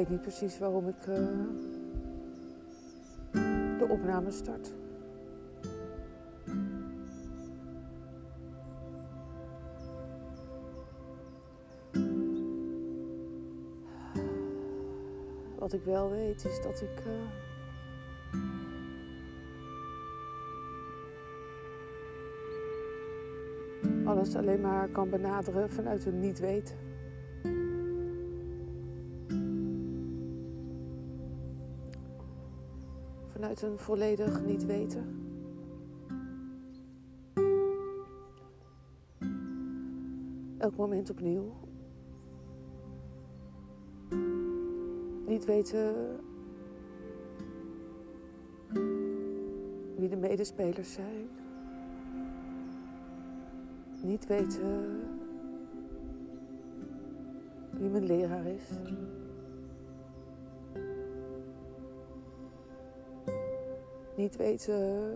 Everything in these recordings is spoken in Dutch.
weet niet precies waarom ik uh, de opname start. Wat ik wel weet is dat ik. Uh, alles alleen maar kan benaderen vanuit een niet weten. Vanuit een volledig niet weten. Elk moment opnieuw. Niet weten wie de medespelers zijn niet weten wie mijn leraar is. Niet weten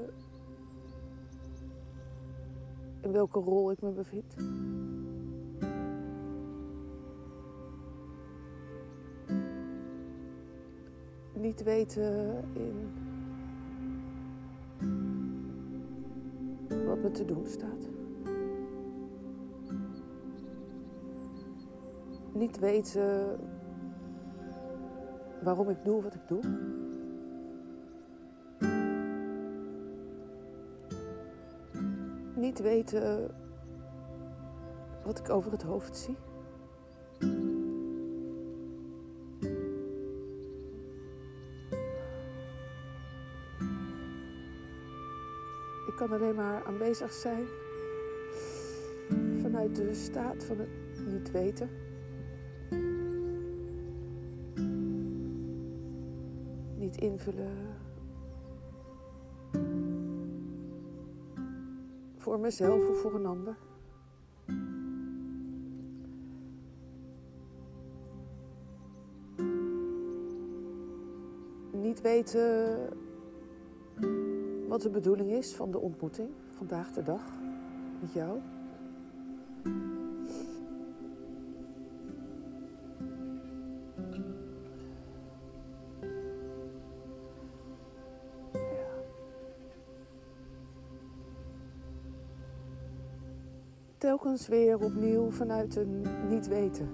in welke rol ik me bevind. Niet weten in wat me te doen staat. niet weten waarom ik doe wat ik doe. Niet weten wat ik over het hoofd zie. Ik kan alleen maar aanwezig zijn vanuit de staat van het niet weten. invullen. Voor mezelf of voor een ander. Niet weten wat de bedoeling is van de ontmoeting vandaag de dag met jou. Weer opnieuw vanuit een niet weten.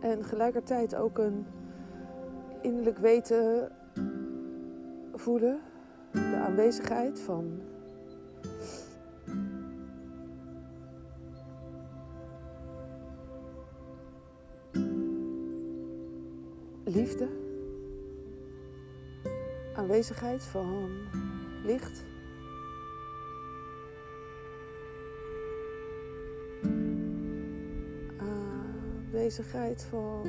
En gelijkertijd ook een innerlijk weten voelen, de aanwezigheid van aanwezigheid van licht. Aanwezigheid van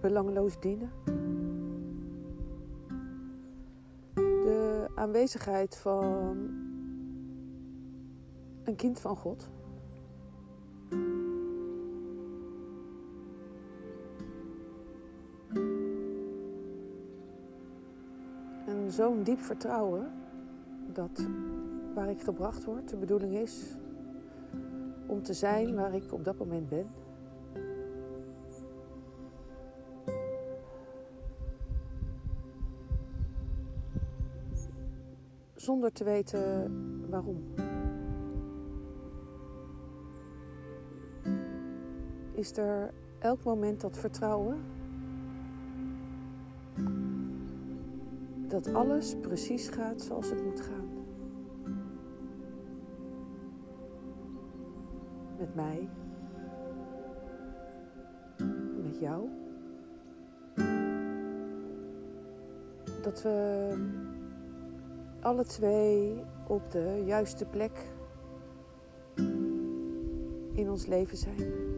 belangeloos dienen. De aanwezigheid van een kind van God. Zo'n diep vertrouwen dat waar ik gebracht word, de bedoeling is om te zijn waar ik op dat moment ben. Zonder te weten waarom. Is er elk moment dat vertrouwen dat alles precies gaat zoals het moet gaan. Met mij, met jou. Dat we alle twee op de juiste plek in ons leven zijn.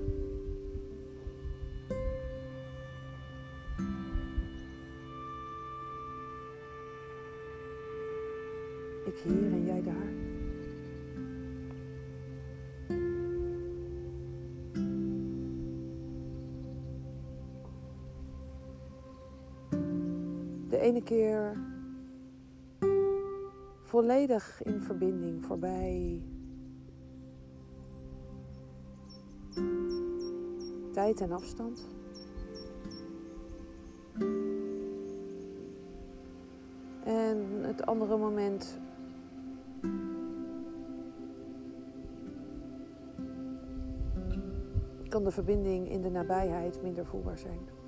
Keer volledig in verbinding voorbij tijd en afstand. En het andere moment kan de verbinding in de nabijheid minder voelbaar zijn.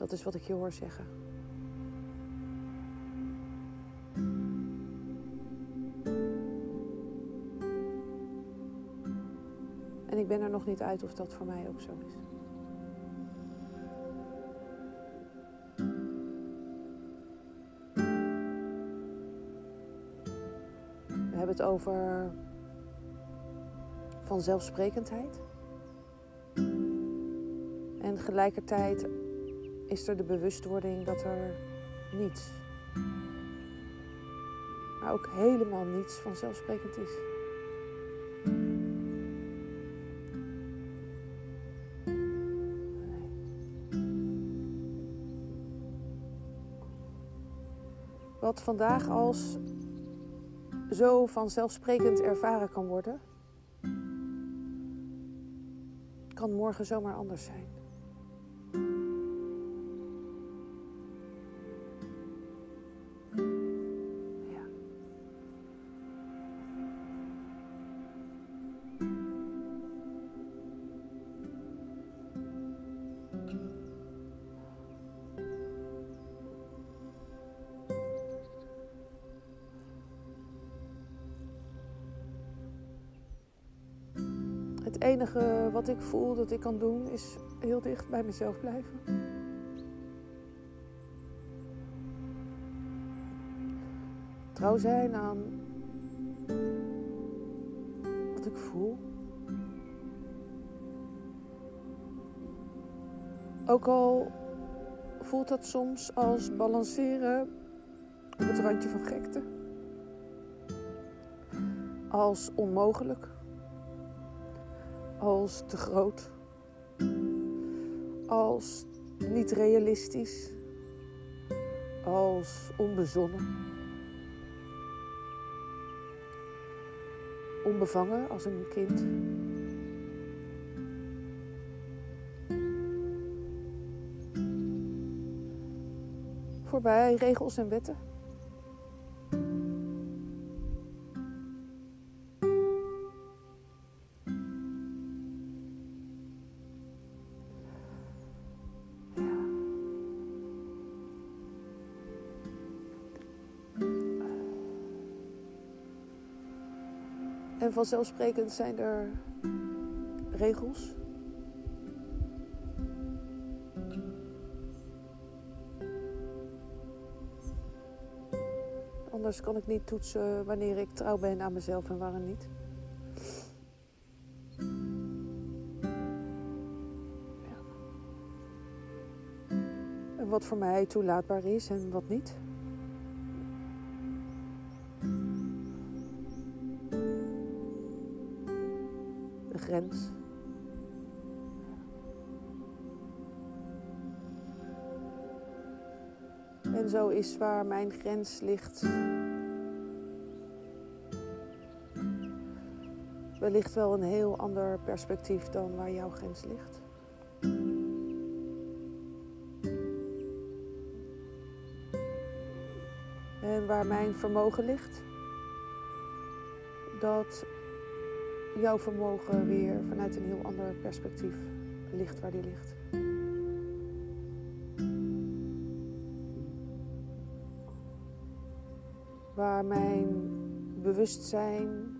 Dat is wat ik je hoor zeggen. En ik ben er nog niet uit of dat voor mij ook zo is. We hebben het over vanzelfsprekendheid. En tegelijkertijd is er de bewustwording dat er niets, maar ook helemaal niets vanzelfsprekend is. Wat vandaag als zo vanzelfsprekend ervaren kan worden, kan morgen zomaar anders zijn. Het enige wat ik voel dat ik kan doen is heel dicht bij mezelf blijven. Trouw zijn aan wat ik voel. Ook al voelt dat soms als balanceren op het randje van gekte. Als onmogelijk als te groot, als niet realistisch, als onbezonnen, onbevangen als een kind. Voorbij regels en wetten. En vanzelfsprekend zijn er regels. Anders kan ik niet toetsen wanneer ik trouw ben aan mezelf en wanneer niet. En wat voor mij toelaatbaar is en wat niet. Grens. En zo is waar mijn grens ligt. Wellicht wel een heel ander perspectief dan waar jouw grens ligt. En waar mijn vermogen ligt, dat jouw vermogen weer vanuit een heel ander perspectief ligt waar die ligt. Waar mijn bewustzijn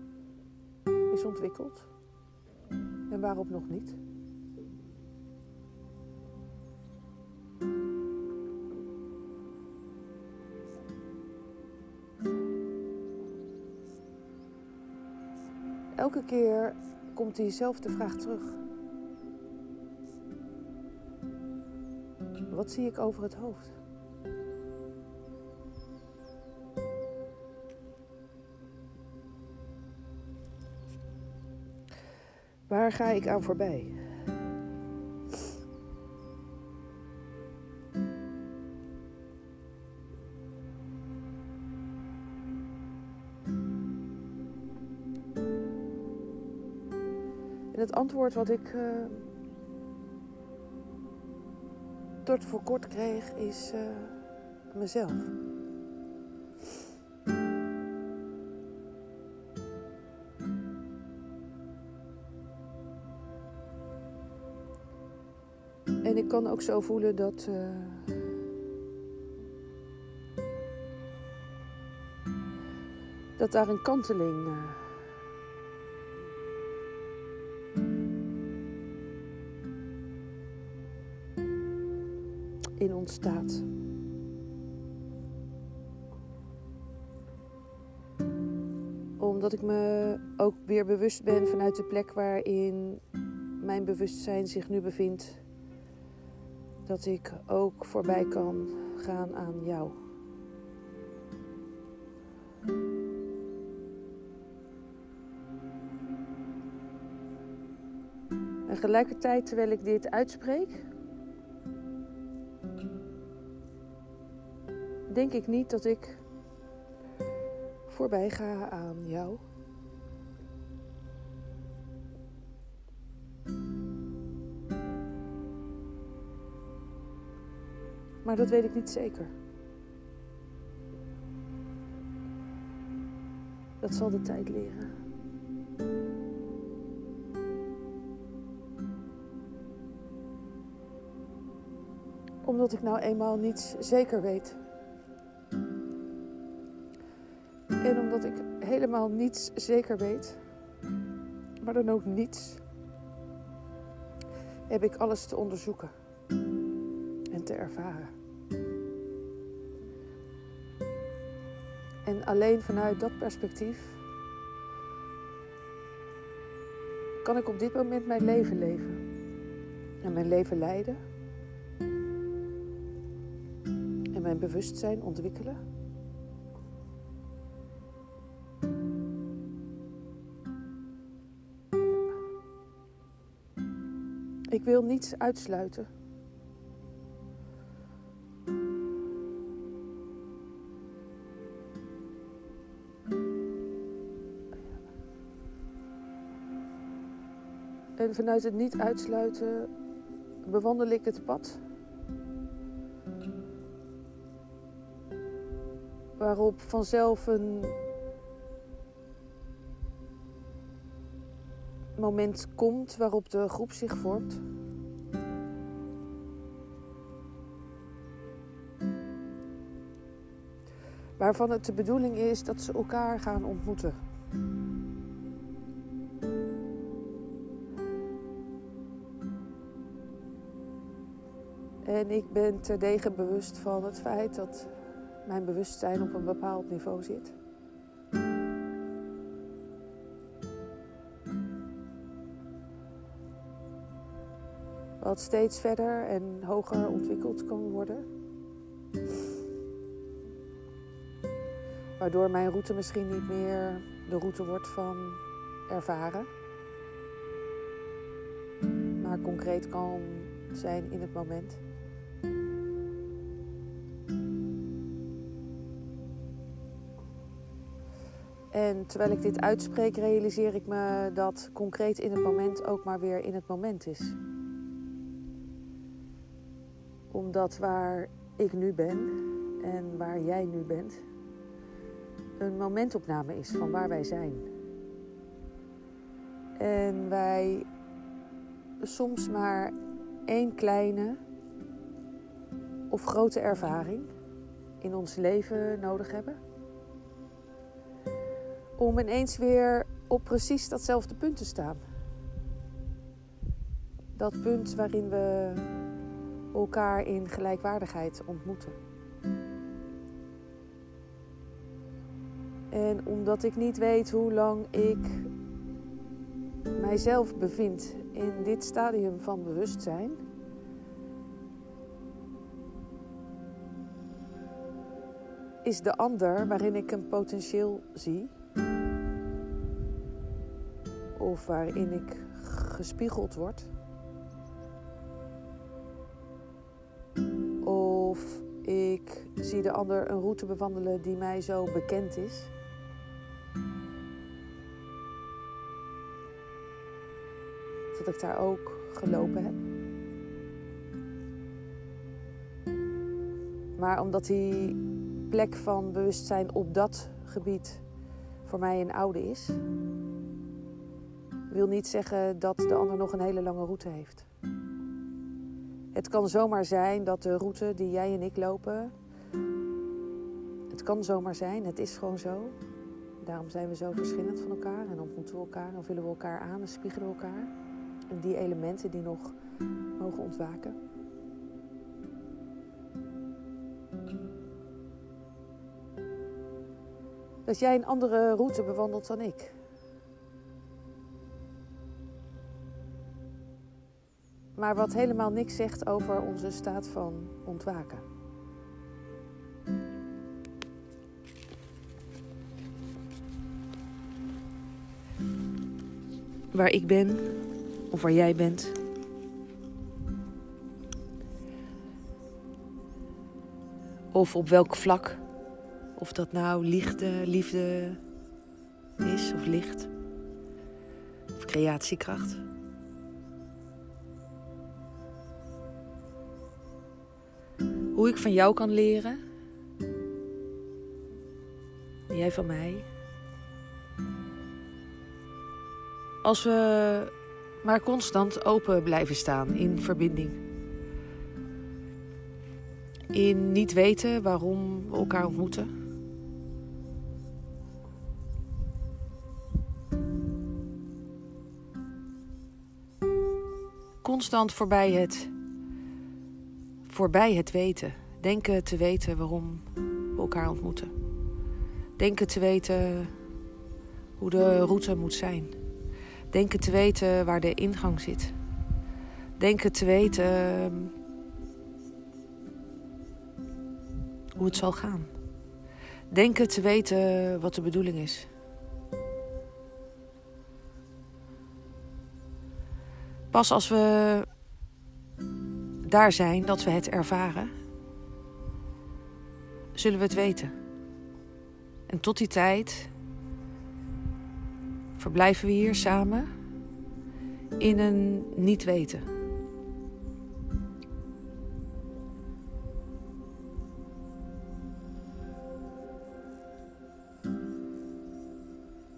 is ontwikkeld en waarop nog niet. elke keer komt diezelfde vraag terug. Wat zie ik over het hoofd? Waar ga ik aan voorbij? Het antwoord wat ik uh, tot voor kort kreeg is uh, mezelf. En ik kan ook zo voelen dat. Uh, dat daar een kanteling. Ontstaat. Omdat ik me ook weer bewust ben vanuit de plek waarin mijn bewustzijn zich nu bevindt dat ik ook voorbij kan gaan aan jou. En gelijkertijd, terwijl ik dit uitspreek, denk ik niet dat ik voorbij ga aan jou. Maar dat weet ik niet zeker. Dat zal de tijd leren. Omdat ik nou eenmaal niets zeker weet. En omdat ik helemaal niets zeker weet, maar dan ook niets, heb ik alles te onderzoeken en te ervaren. En alleen vanuit dat perspectief kan ik op dit moment mijn leven leven. En mijn leven leiden. En mijn bewustzijn ontwikkelen. Ik wil niets uitsluiten. En vanuit het niet uitsluiten bewandel ik het pad. Waarop vanzelf een moment komt waarop de groep zich vormt. Waarvan het de bedoeling is dat ze elkaar gaan ontmoeten. En ik ben terdege bewust van het feit dat mijn bewustzijn op een bepaald niveau zit. Wat steeds verder en hoger ontwikkeld kan worden. Waardoor mijn route misschien niet meer de route wordt van ervaren. Maar concreet kan zijn in het moment. En terwijl ik dit uitspreek, realiseer ik me dat concreet in het moment ook maar weer in het moment is. Omdat waar ik nu ben en waar jij nu bent, een momentopname is van waar wij zijn. En wij soms maar één kleine of grote ervaring in ons leven nodig hebben om ineens weer op precies datzelfde punt te staan. Dat punt waarin we elkaar in gelijkwaardigheid ontmoeten. En omdat ik niet weet hoe lang ik mijzelf bevind in dit stadium van bewustzijn, is de ander waarin ik een potentieel zie of waarin ik gespiegeld wordt. Of ik zie de ander een route bewandelen die mij zo bekend is. Ik daar ook gelopen heb. Maar omdat die plek van bewustzijn op dat gebied voor mij een oude is, wil niet zeggen dat de ander nog een hele lange route heeft. Het kan zomaar zijn dat de route die jij en ik lopen, het kan zomaar zijn, het is gewoon zo. Daarom zijn we zo verschillend van elkaar en ontmoeten we elkaar en vullen we elkaar aan en spiegelen we elkaar. Die elementen die nog mogen ontwaken. Dat jij een andere route bewandelt dan ik. Maar wat helemaal niks zegt over onze staat van ontwaken. Waar ik ben, of waar jij bent. Of op welk vlak. Of dat nou liefde, liefde is of licht. Of creatiekracht. Hoe ik van jou kan leren. En jij van mij. Als we maar constant open blijven staan in verbinding. In niet weten waarom we elkaar ontmoeten. Constant voorbij het, voorbij het weten. Denken te weten waarom we elkaar ontmoeten. Denken te weten hoe de route moet zijn. Denken te weten waar de ingang zit. Denken te weten ehm, hoe het zal gaan. Denken te weten wat de bedoeling is. Pas als we daar zijn, dat we het ervaren, zullen we het weten. En tot die tijd verblijven we hier samen in een niet weten.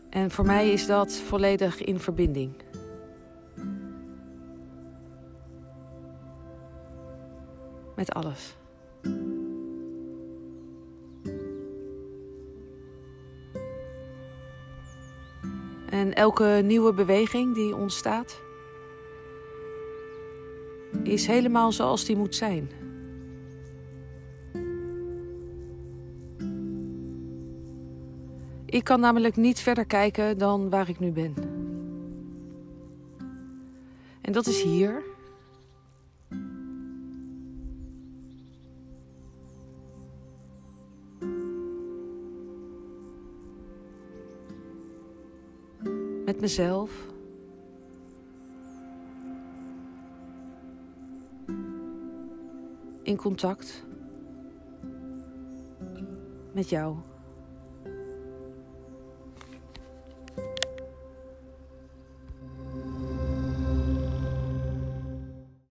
En voor mij is dat volledig in verbinding. Met alles. Elke nieuwe beweging die ontstaat, is helemaal zoals die moet zijn. Ik kan namelijk niet verder kijken dan waar ik nu ben. En dat is hier. Mezelf. In contact met jou.